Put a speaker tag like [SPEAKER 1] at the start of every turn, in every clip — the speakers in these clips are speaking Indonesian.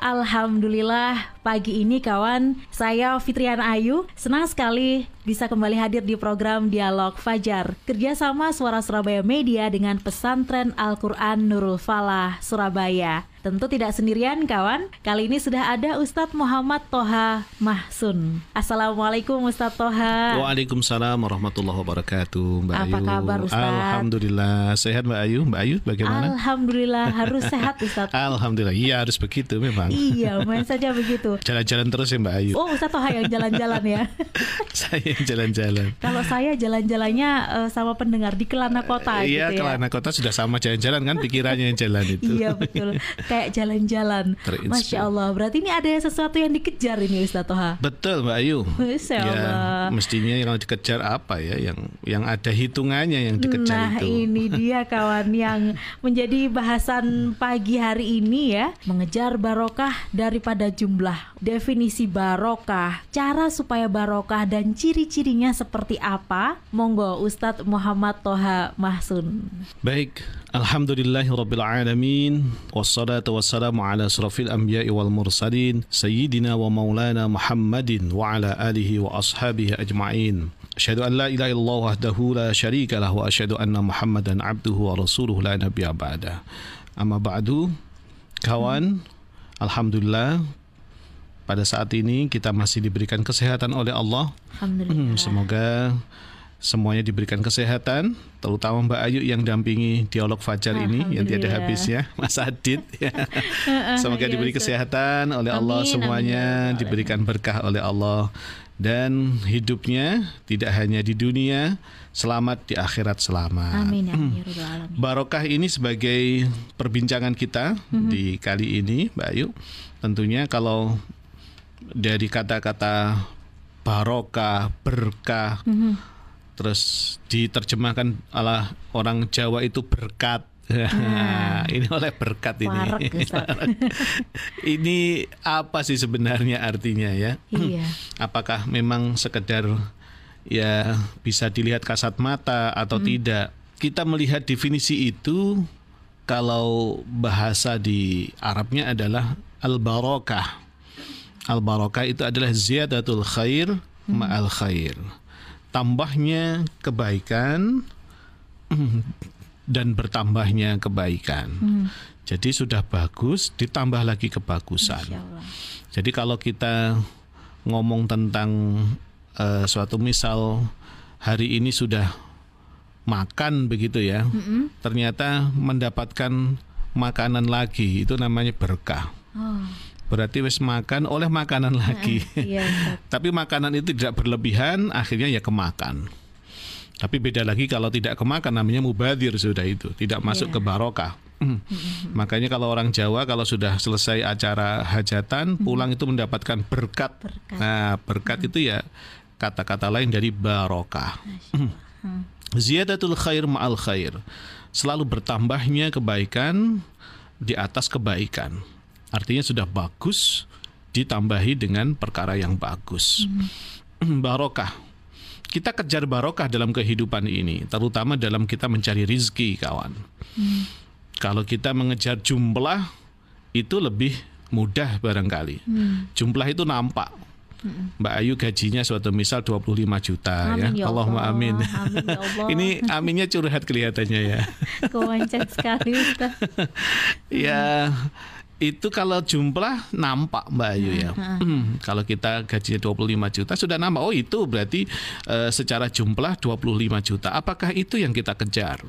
[SPEAKER 1] Alhamdulillah pagi ini kawan, saya Fitriana Ayu senang sekali bisa kembali hadir di program Dialog Fajar kerjasama Suara Surabaya Media dengan Pesantren Al-Quran Nurul Falah Surabaya. Tentu tidak sendirian kawan, kali ini sudah ada Ustadz Muhammad Toha Mahsun. Assalamualaikum Ustadz Toha.
[SPEAKER 2] Waalaikumsalam warahmatullahi wabarakatuh Mbak
[SPEAKER 1] Apa
[SPEAKER 2] Ayu.
[SPEAKER 1] kabar, Ustadz?
[SPEAKER 2] Alhamdulillah sehat Mbak Ayu. Mbak Ayu bagaimana?
[SPEAKER 1] Alhamdulillah harus sehat Ustadz.
[SPEAKER 2] Alhamdulillah. Iya harus begitu memang.
[SPEAKER 1] Iya, main saja begitu.
[SPEAKER 2] Jalan-jalan terus ya Mbak Ayu.
[SPEAKER 1] Oh Ustadz Toha yang jalan-jalan ya.
[SPEAKER 2] Saya yang jalan-jalan.
[SPEAKER 1] Kalau saya jalan-jalannya eh, sama pendengar di Kelana Kota
[SPEAKER 2] Iya,
[SPEAKER 1] gitu ya.
[SPEAKER 2] Kelana Kota sudah sama jalan-jalan kan pikirannya yang jalan itu.
[SPEAKER 1] Iya betul, kayak jalan-jalan. Masya Allah, berarti ini ada sesuatu yang dikejar ini Ustadz Toha.
[SPEAKER 2] Betul Mbak Ayu.
[SPEAKER 1] Masya
[SPEAKER 2] Ya,
[SPEAKER 1] Allah.
[SPEAKER 2] mestinya yang dikejar apa ya? Yang yang ada hitungannya yang
[SPEAKER 1] Nah
[SPEAKER 2] dikejar itu.
[SPEAKER 1] ini dia kawan yang menjadi bahasan pagi hari ini ya Mengejar barokah daripada jumlah Definisi barokah Cara supaya barokah dan ciri-cirinya seperti apa Monggo Ustadz Muhammad Toha Mahsun
[SPEAKER 2] Baik, Alhamdulillahirabbil alamin wassalatu wassalamu ala asrafil anbiya'i wal mursalin sayyidina wa maulana Muhammadin wa ala alihi wa ashabihi ajma'in. Asyhadu an la ilaha illallah wahdahu la syarika lah wa asyhadu anna Muhammadan abduhu wa rasuluhu la nabiyya ba'da. Amma ba'du, kawan, alhamdulillah pada saat ini kita masih diberikan kesehatan oleh Allah.
[SPEAKER 1] Alhamdulillah
[SPEAKER 2] Hmm, semoga semuanya diberikan kesehatan, terutama Mbak Ayu yang dampingi dialog fajar ini yang tiada habisnya, Mas Adit. ya. semoga
[SPEAKER 1] ya,
[SPEAKER 2] diberi kesehatan oleh Allah
[SPEAKER 1] Amin,
[SPEAKER 2] semuanya,
[SPEAKER 1] amin, ya
[SPEAKER 2] diberikan berkah oleh Allah dan hidupnya tidak hanya di dunia, selamat di akhirat selamat.
[SPEAKER 1] Amin ya Rabbal Alamin.
[SPEAKER 2] Barokah ini sebagai perbincangan kita di kali ini, Mbak Ayu. Tentunya kalau dari kata-kata barokah, berkah, terus diterjemahkan oleh orang Jawa itu berkat. ini oleh berkat ini. Ini apa sih sebenarnya artinya ya?
[SPEAKER 1] Iya
[SPEAKER 2] apakah memang sekedar ya bisa dilihat kasat mata atau tidak. Kita melihat definisi itu kalau bahasa di Arabnya adalah al-barakah. Al-barakah itu adalah ziyadatul khair ma'al khair. Tambahnya kebaikan dan bertambahnya kebaikan. Jadi sudah bagus ditambah lagi kebagusan. Jadi kalau kita ngomong tentang eh, suatu misal hari ini sudah makan begitu ya, ternyata mendapatkan makanan lagi itu namanya berkah.
[SPEAKER 1] oh,
[SPEAKER 2] Berarti wis makan oleh makanan lagi.
[SPEAKER 1] Iya Ustaz.
[SPEAKER 2] Tapi makanan itu tidak berlebihan, akhirnya ya kemakan. Tapi beda lagi kalau tidak kemakan namanya mubadir sudah itu, tidak masuk
[SPEAKER 1] Iya.
[SPEAKER 2] ke barokah. Makanya kalau orang Jawa kalau sudah selesai acara hajatan, pulang itu mendapatkan berkat.
[SPEAKER 1] Berkat.
[SPEAKER 2] Nah, berkat itu ya kata-kata lain dari barokah. Ziyadatul khair ma'al khair. Selalu bertambahnya kebaikan di atas kebaikan. Artinya sudah bagus ditambahi dengan perkara yang bagus. barokah. Kita kejar barokah dalam kehidupan ini, terutama dalam kita mencari rizki, kawan. Kalau kita mengejar jumlah, itu lebih mudah barangkali. Jumlah itu nampak. Mbak Ayu gajinya suatu misal 25 juta
[SPEAKER 1] Amin
[SPEAKER 2] ya.
[SPEAKER 1] ya
[SPEAKER 2] Allahumma
[SPEAKER 1] Allah.
[SPEAKER 2] amin.
[SPEAKER 1] Amin ya Allah.
[SPEAKER 2] Ini aminnya curhat kelihatannya ya.
[SPEAKER 1] Kewancet sekali Ustaz
[SPEAKER 2] ya itu kalau jumlah nampak Mbak Ayu ya. kalau kita gajinya 25 juta sudah nampak. Oh itu berarti eh, secara jumlah 25 juta. Apakah itu yang kita kejar?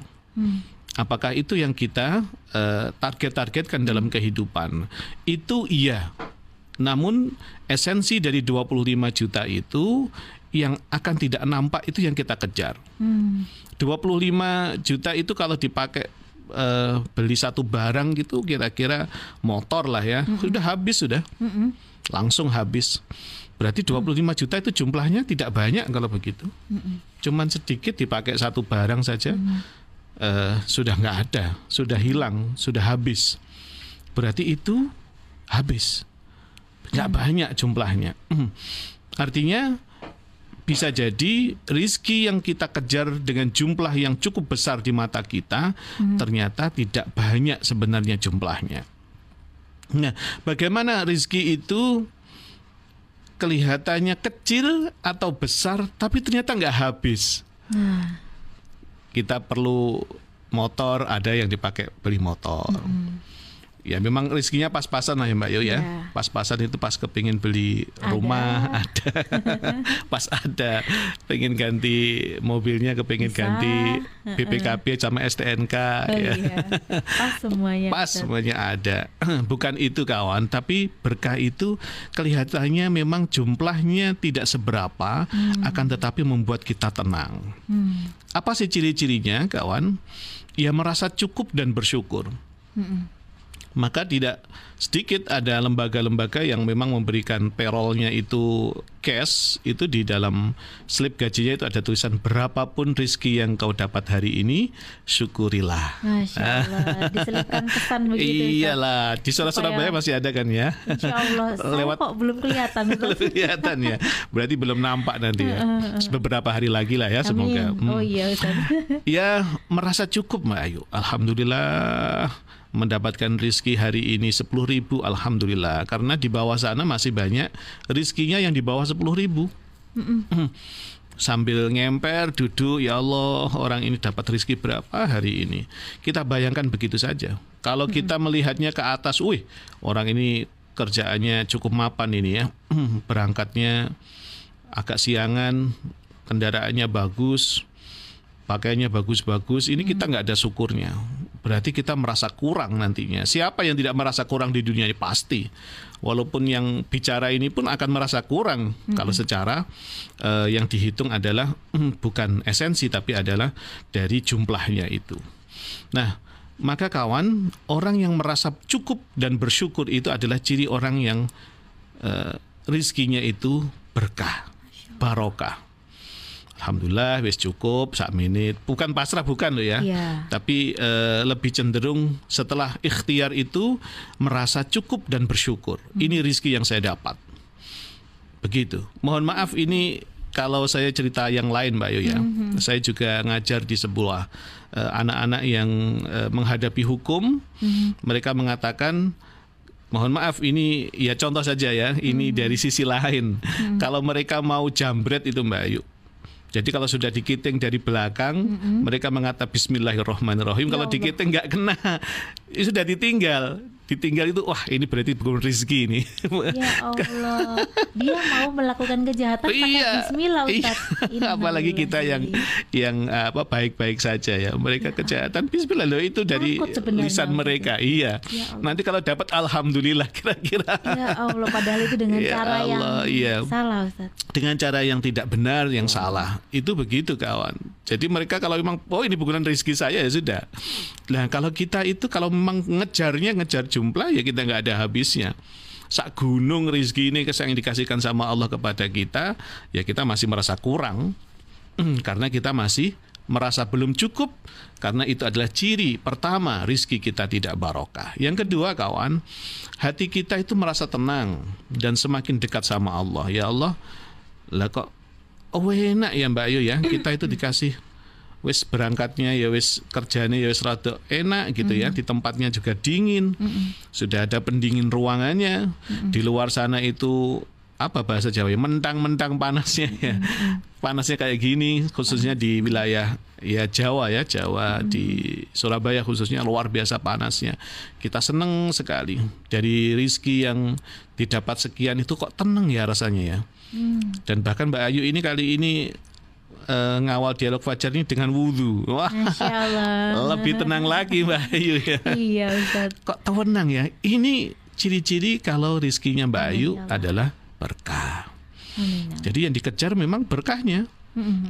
[SPEAKER 2] Apakah itu yang kita eh, target-targetkan dalam kehidupan? Itu iya. Namun esensi dari 25 juta itu yang akan tidak nampak itu yang kita kejar.
[SPEAKER 1] Hmm.
[SPEAKER 2] 25 juta itu kalau dipakai eh, beli satu barang gitu kira-kira motor lah ya. Sudah habis sudah. Langsung habis. Berarti 25 juta itu jumlahnya tidak banyak kalau begitu. Cuman sedikit dipakai satu barang saja eh, sudah nggak ada sudah hilang sudah habis. Berarti itu habis. Nggak banyak jumlahnya. Artinya bisa jadi rizki yang kita kejar dengan jumlah yang cukup besar di mata kita ternyata tidak banyak sebenarnya jumlahnya. Nah, bagaimana rizki itu kelihatannya kecil atau besar, tapi ternyata nggak habis.
[SPEAKER 1] Nah,
[SPEAKER 2] Kita perlu motor, ada yang dipakai beli motor. Ya memang rezekinya pas-pasan lah ya Mbak Yo ya.
[SPEAKER 1] Ya.
[SPEAKER 2] Pas-pasan itu pas kepingin beli rumah ada, pas ada pengen ganti mobilnya, kepingin
[SPEAKER 1] Bisa.
[SPEAKER 2] ganti BPKB sama STNK
[SPEAKER 1] oh
[SPEAKER 2] ya.
[SPEAKER 1] iya. Pas semuanya.
[SPEAKER 2] Pas
[SPEAKER 1] Ustaz.
[SPEAKER 2] semuanya ada. Bukan itu kawan, tapi berkah itu kelihatannya memang jumlahnya tidak seberapa, akan tetapi membuat kita tenang.
[SPEAKER 1] Hmm.
[SPEAKER 2] Apa sih ciri-cirinya kawan? Ya merasa cukup dan bersyukur.
[SPEAKER 1] Mm-mm.
[SPEAKER 2] Maka tidak sedikit ada lembaga-lembaga yang memang memberikan payrollnya itu cash itu di dalam slip gajinya itu ada tulisan berapapun rizki yang kau dapat hari ini syukurilah.
[SPEAKER 1] Masya Allah. Diselipkan pesan begitu.
[SPEAKER 2] Iyalah di Surabaya
[SPEAKER 1] Supaya-
[SPEAKER 2] Surabaya masih ada kan ya?
[SPEAKER 1] Insya Allah.
[SPEAKER 2] Lewat
[SPEAKER 1] kok belum kelihatan.
[SPEAKER 2] Belum kelihatan ya. Berarti belum nampak nanti ya. Beberapa hari lagi lah ya semoga.
[SPEAKER 1] Amin. Oh
[SPEAKER 2] Hmm.
[SPEAKER 1] iya Ustaz.
[SPEAKER 2] Ya merasa cukup Mbak Ayu. Alhamdulillah mendapatkan rizki hari ini 10.000 ribu Alhamdulillah. Karena di bawah sana masih banyak rizkinya yang di bawah 10.000 ribu. Sambil ngemper duduk ya Allah orang ini dapat rizki berapa hari ini? Kita bayangkan begitu saja. Kalau kita melihatnya ke atas wih orang ini kerjaannya cukup mapan ini ya. Berangkatnya agak siangan kendaraannya bagus pakaiannya bagus-bagus ini kita nggak ada syukurnya berarti kita merasa kurang nantinya. Siapa yang tidak merasa kurang di dunia ini? Pasti. Walaupun yang bicara ini pun akan merasa kurang. Kalau secara eh, yang dihitung adalah hmm, bukan esensi tapi adalah dari jumlahnya itu. Nah maka kawan orang yang merasa cukup dan bersyukur itu adalah ciri orang yang eh, rizkinya itu berkah barokah Alhamdulillah wis cukup sak menit. Bukan pasrah bukan loh ya.
[SPEAKER 1] Iya.
[SPEAKER 2] Tapi eh, lebih cenderung setelah ikhtiar itu merasa cukup dan bersyukur. Ini rizki yang saya dapat. Begitu. Mohon maaf ini kalau saya cerita yang lain Mbak Yu ya. Saya juga ngajar di sebuah eh, anak-anak yang eh, menghadapi hukum. Mereka mengatakan Mohon maaf ini ya contoh saja ya. Ini dari sisi lain. Kalau mereka mau jambret itu Mbak Ayu. Jadi kalau sudah dikiting dari belakang, mereka mengata Bismillahirrahmanirrahim.
[SPEAKER 1] Ya
[SPEAKER 2] kalau dikiting nggak kena, sudah ditinggal. Ditinggal itu, wah ini berarti bukan rezeki ini.
[SPEAKER 1] Ya Allah. Dia mau melakukan kejahatan pakai
[SPEAKER 2] Iya,
[SPEAKER 1] bismillah
[SPEAKER 2] iya.
[SPEAKER 1] Ustaz.
[SPEAKER 2] Apalagi kita yang yang apa baik-baik saja ya. Mereka kejahatan Bismillah loh itu dari lisan mereka. Iya.
[SPEAKER 1] Ya Allah.
[SPEAKER 2] Nanti kalau dapat alhamdulillah kira-kira.
[SPEAKER 1] Ya Allah, padahal itu dengan
[SPEAKER 2] Ya
[SPEAKER 1] cara yang
[SPEAKER 2] Allah, iya.
[SPEAKER 1] salah Ustaz.
[SPEAKER 2] dengan cara yang tidak benar, yang salah. Itu begitu kawan. Jadi mereka kalau memang oh ini bukan rezeki saya ya sudah. Nah kalau kita itu kalau memang ngejarnya ngejar jumlah ya kita nggak ada habisnya. Sak gunung rezeki ini yang dikasihkan sama Allah kepada kita, ya kita masih merasa kurang karena kita masih merasa belum cukup karena itu adalah ciri pertama rizki kita tidak barokah. Yang kedua kawan, hati kita itu merasa tenang dan semakin dekat sama Allah. Ya Allah, lah kok oh enak ya Mbak Ayu ya kita itu dikasih wis berangkatnya ya wis kerjanya ya wis rada enak gitu ya. Di tempatnya juga dingin. Sudah ada pendingin ruangannya. Di luar sana itu apa bahasa Jawa ya mentang-mentang panasnya ya. Panasnya kayak gini khususnya di wilayah ya Jawa ya Jawa di Surabaya khususnya luar biasa panasnya. Kita seneng sekali. Dari rizki yang didapat sekian itu kok tenang ya rasanya ya. Dan bahkan Mbak Ayu ini kali ini eh, ngawal dialog fajar ini dengan wudhu wah lebih tenang lagi Mbak Ayu ya.
[SPEAKER 1] Iya Ustaz.
[SPEAKER 2] kok tenang ya? Ini ciri-ciri kalau rizkinya Mbak Ayu
[SPEAKER 1] ya
[SPEAKER 2] adalah berkah.
[SPEAKER 1] Amin.
[SPEAKER 2] jadi yang dikejar memang berkahnya.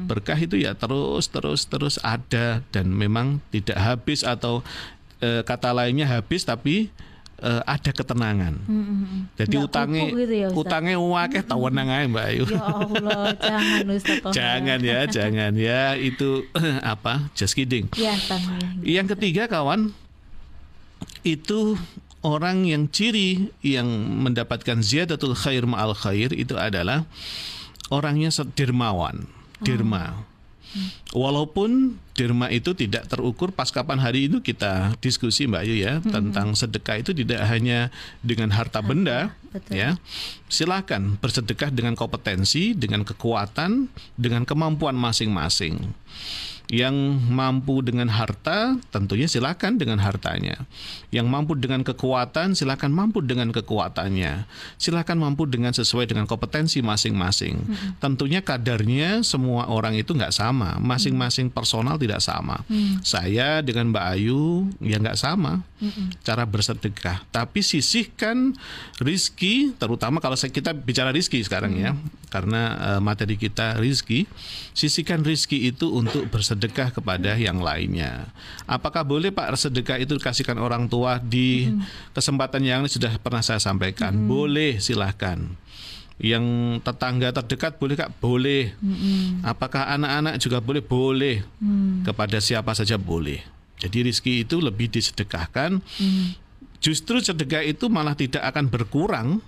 [SPEAKER 2] Berkah itu ya terus terus terus ada dan memang tidak habis atau eh, kata lainnya habis tapi eh, ada ketenangan.
[SPEAKER 1] Mm-mm.
[SPEAKER 2] Jadi
[SPEAKER 1] Nggak
[SPEAKER 2] utangnya
[SPEAKER 1] kupu gitu ya, Ustaz?
[SPEAKER 2] utangnya wakeh tawenang ae Mbak Ayu.
[SPEAKER 1] Ya Allah, jangan Ustaz.
[SPEAKER 2] Jangan ya, jangan ya itu apa? Just kidding.
[SPEAKER 1] Ya, Tan, ya.
[SPEAKER 2] Yang ketiga kawan itu orang yang ciri yang mendapatkan ziyadatul khair ma'al khair itu adalah orangnya dermawan, derma. Walaupun derma itu tidak terukur pas kapan hari itu kita diskusi Mbak Ayu ya hmm. tentang sedekah itu tidak hanya dengan harta benda Betul. ya. Silakan bersedekah dengan kompetensi, dengan kekuatan, dengan kemampuan masing-masing yang mampu dengan harta tentunya silakan dengan hartanya. Yang mampu dengan kekuatan silakan mampu dengan kekuatannya. Silakan mampu dengan sesuai dengan kompetensi masing-masing. Hmm. Tentunya kadarnya semua orang itu nggak sama, masing-masing personal tidak sama. Hmm. Saya dengan Mbak Ayu ya nggak sama hmm. cara bersedekah. Tapi sisihkan rizki, terutama kalau kita bicara rizki sekarang hmm. ya, karena uh, materi kita rizki, sisihkan rizki itu untuk bersedekah sedekah kepada yang lainnya. Apakah boleh Pak sedekah itu dikasihkan orang tua di hmm. kesempatan yang sudah pernah saya sampaikan? Hmm. Boleh, silahkan. Yang tetangga terdekat boleh kak? Boleh. Hmm. Apakah anak-anak juga boleh? Boleh. Hmm. Kepada siapa saja boleh. Jadi rizki itu lebih disedekahkan. Hmm. Justru sedekah itu malah tidak akan berkurang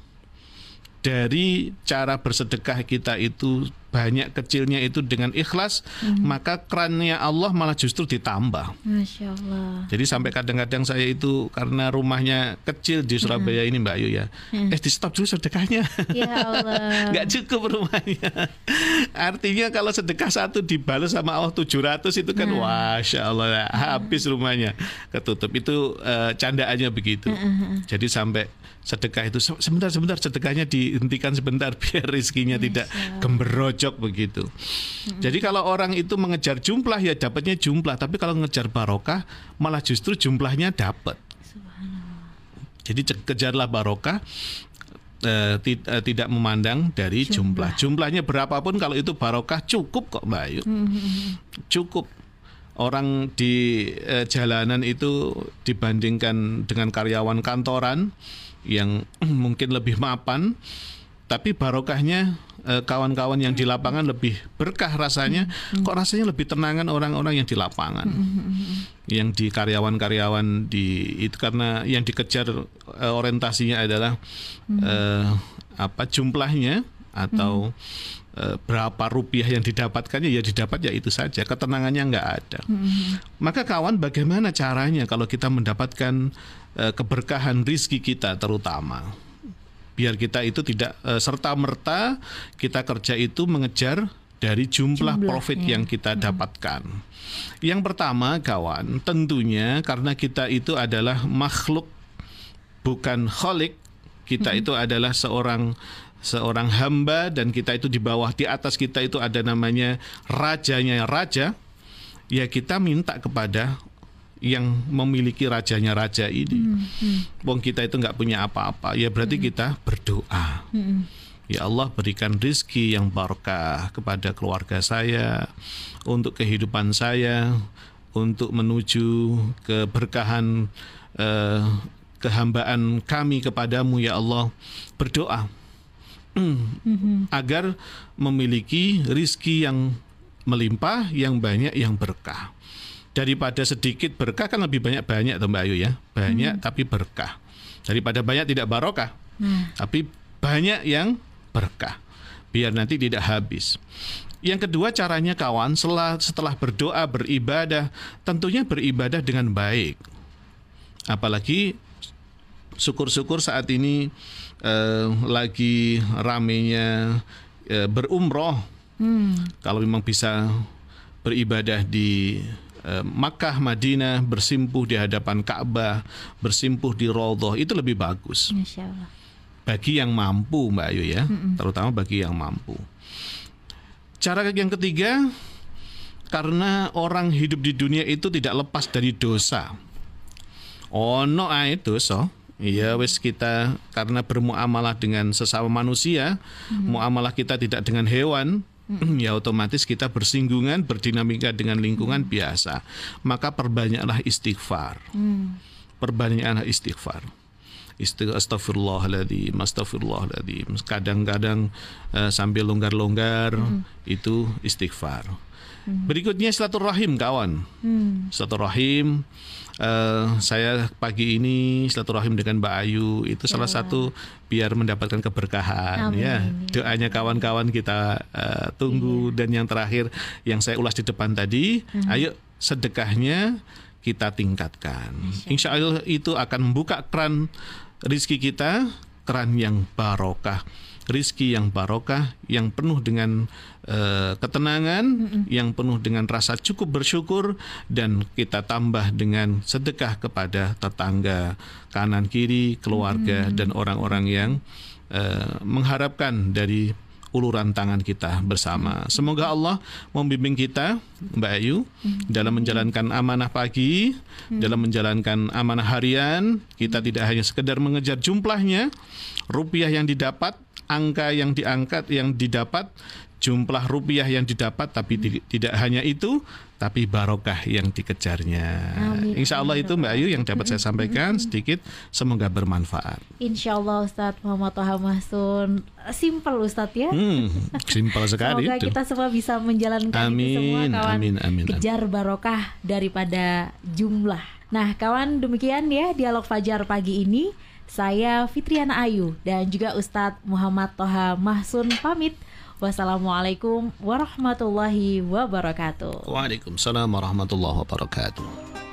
[SPEAKER 2] dari cara bersedekah kita itu banyak kecilnya itu dengan ikhlas, hmm. maka kerannya Allah malah justru ditambah.
[SPEAKER 1] Masya Allah.
[SPEAKER 2] Jadi sampai kadang-kadang saya itu karena rumahnya kecil di Surabaya hmm. ini Mbak Ayu ya, hmm. eh di stop dulu sedekahnya. Ya Allah. Gak cukup rumahnya. Artinya kalau sedekah satu dibalas sama Allah 700 itu kan, hmm. masya Allah ya, habis rumahnya ketutup. Itu uh, candaannya begitu. Hmm. hmm, hmm. Jadi sampai sedekah itu sebentar sebentar sedekahnya dihentikan sebentar biar rizkinya Masya. tidak gemberoj cocok begitu. hmm Jadi kalau orang itu mengejar jumlah ya dapatnya jumlah, tapi kalau mengejar barokah malah justru jumlahnya dapat. Jadi kejarlah barokah eh, eh, tidak memandang dari jumlah. jumlah. Jumlahnya berapapun kalau itu barokah cukup kok Mbak Ayu. Mm-hmm. Cukup. Orang di eh, jalanan itu dibandingkan dengan karyawan kantoran yang mungkin lebih mapan, tapi barokahnya Eh, kawan-kawan yang di lapangan lebih berkah rasanya. Hmm. Kok rasanya lebih tenangan orang-orang yang di lapangan, hmm. yang di karyawan-karyawan di itu karena yang dikejar uh, orientasinya adalah hmm. uh, apa jumlahnya atau hmm. uh, berapa rupiah yang didapatkannya ya didapat ya itu saja ketenangannya nggak ada. Hmm. Maka kawan bagaimana caranya kalau kita mendapatkan uh, keberkahan rizki kita terutama? Biar kita itu tidak uh, serta merta kita kerja itu mengejar dari jumlah, jumlah profit ya. yang kita hmm. dapatkan. Yang pertama, kawan, tentunya karena kita itu adalah makhluk bukan kholik, kita hmm. itu adalah seorang seorang hamba dan kita itu di bawah di atas kita itu ada namanya rajanya raja. Ya kita minta kepada yang memiliki rajanya raja ini. Hmm, hmm. Wong kita itu nggak punya apa-apa, ya berarti hmm. kita berdoa. Hmm. Ya Allah berikan rizki yang barokah kepada keluarga saya, untuk kehidupan saya, untuk menuju keberkahan eh, kehambaan kami kepadamu ya Allah. Berdoa hmm. hmm. agar memiliki rizki yang melimpah, yang banyak, yang berkah daripada sedikit berkah kan lebih banyak banyak tuh Mbak Ayu ya banyak hmm. tapi berkah daripada banyak tidak barokah hmm. tapi banyak yang berkah biar nanti tidak habis yang kedua caranya kawan setelah setelah berdoa beribadah tentunya beribadah dengan baik apalagi syukur-syukur saat ini eh, lagi ramenya eh, berumroh hmm. kalau memang bisa beribadah di Makkah, Madinah bersimpuh di hadapan Ka'bah, bersimpuh di Raudhah itu lebih bagus. Bagi yang mampu, Mbak Ayu ya, mm -mm. terutama bagi yang mampu. Cara yang ketiga, karena orang hidup di dunia itu tidak lepas dari dosa. Ono ae dosa. Iya wis kita karena bermuamalah dengan sesama manusia, hmm. muamalah kita tidak dengan hewan, ya otomatis kita bersinggungan, berdinamika dengan lingkungan hmm. biasa. Maka perbanyaklah istighfar. Hmm. Perbanyaklah istighfar. Astagfirullahaladzim, astagfirullahaladzim. Kadang-kadang uh, sambil longgar-longgar hmm. itu istighfar. Hmm. Berikutnya silaturahim kawan. Hmm. Silaturahim uh, saya pagi ini silaturahim dengan Mbak Ayu itu ya. salah satu biar mendapatkan keberkahan Amin. ya. Doanya kawan-kawan kita uh, tunggu iya. dan yang terakhir yang saya ulas di depan tadi, hmm. ayo sedekahnya kita tingkatkan. Insya Allah itu akan membuka keran rizki kita, keran yang barokah rizki yang barokah, yang penuh dengan uh, ketenangan, mm -mm. yang penuh dengan rasa cukup bersyukur, dan kita tambah dengan sedekah kepada tetangga, kanan kiri, keluarga, mm -hmm. dan orang-orang yang uh, mengharapkan dari uluran tangan kita bersama. Semoga Allah membimbing kita, Mbak Ayu, dalam menjalankan amanah pagi, dalam menjalankan amanah harian. Kita tidak hanya sekedar mengejar jumlahnya, rupiah yang didapat, angka yang diangkat, yang didapat, jumlah rupiah yang didapat, tapi hmm. tidak hanya itu, tapi barokah yang dikejarnya. Amin. Insya Allah itu Mbak Ayu yang dapat saya sampaikan sedikit, semoga bermanfaat.
[SPEAKER 1] Insya Allah Ustadz Muhammad Toha Mahsun, simpel Ustadz ya.
[SPEAKER 2] Hmm, simpel sekali.
[SPEAKER 1] semoga itu. kita semua bisa menjalankan
[SPEAKER 2] amin,
[SPEAKER 1] itu semua kawan.
[SPEAKER 2] Amin, amin,
[SPEAKER 1] Kejar barokah daripada jumlah. Nah kawan demikian ya dialog Fajar pagi ini. Saya Fitriana Ayu dan juga Ustadz Muhammad Toha Mahsun pamit. Wassalamualaikum warahmatullahi wabarakatuh.
[SPEAKER 2] Waalaikumsalam warahmatullahi wabarakatuh.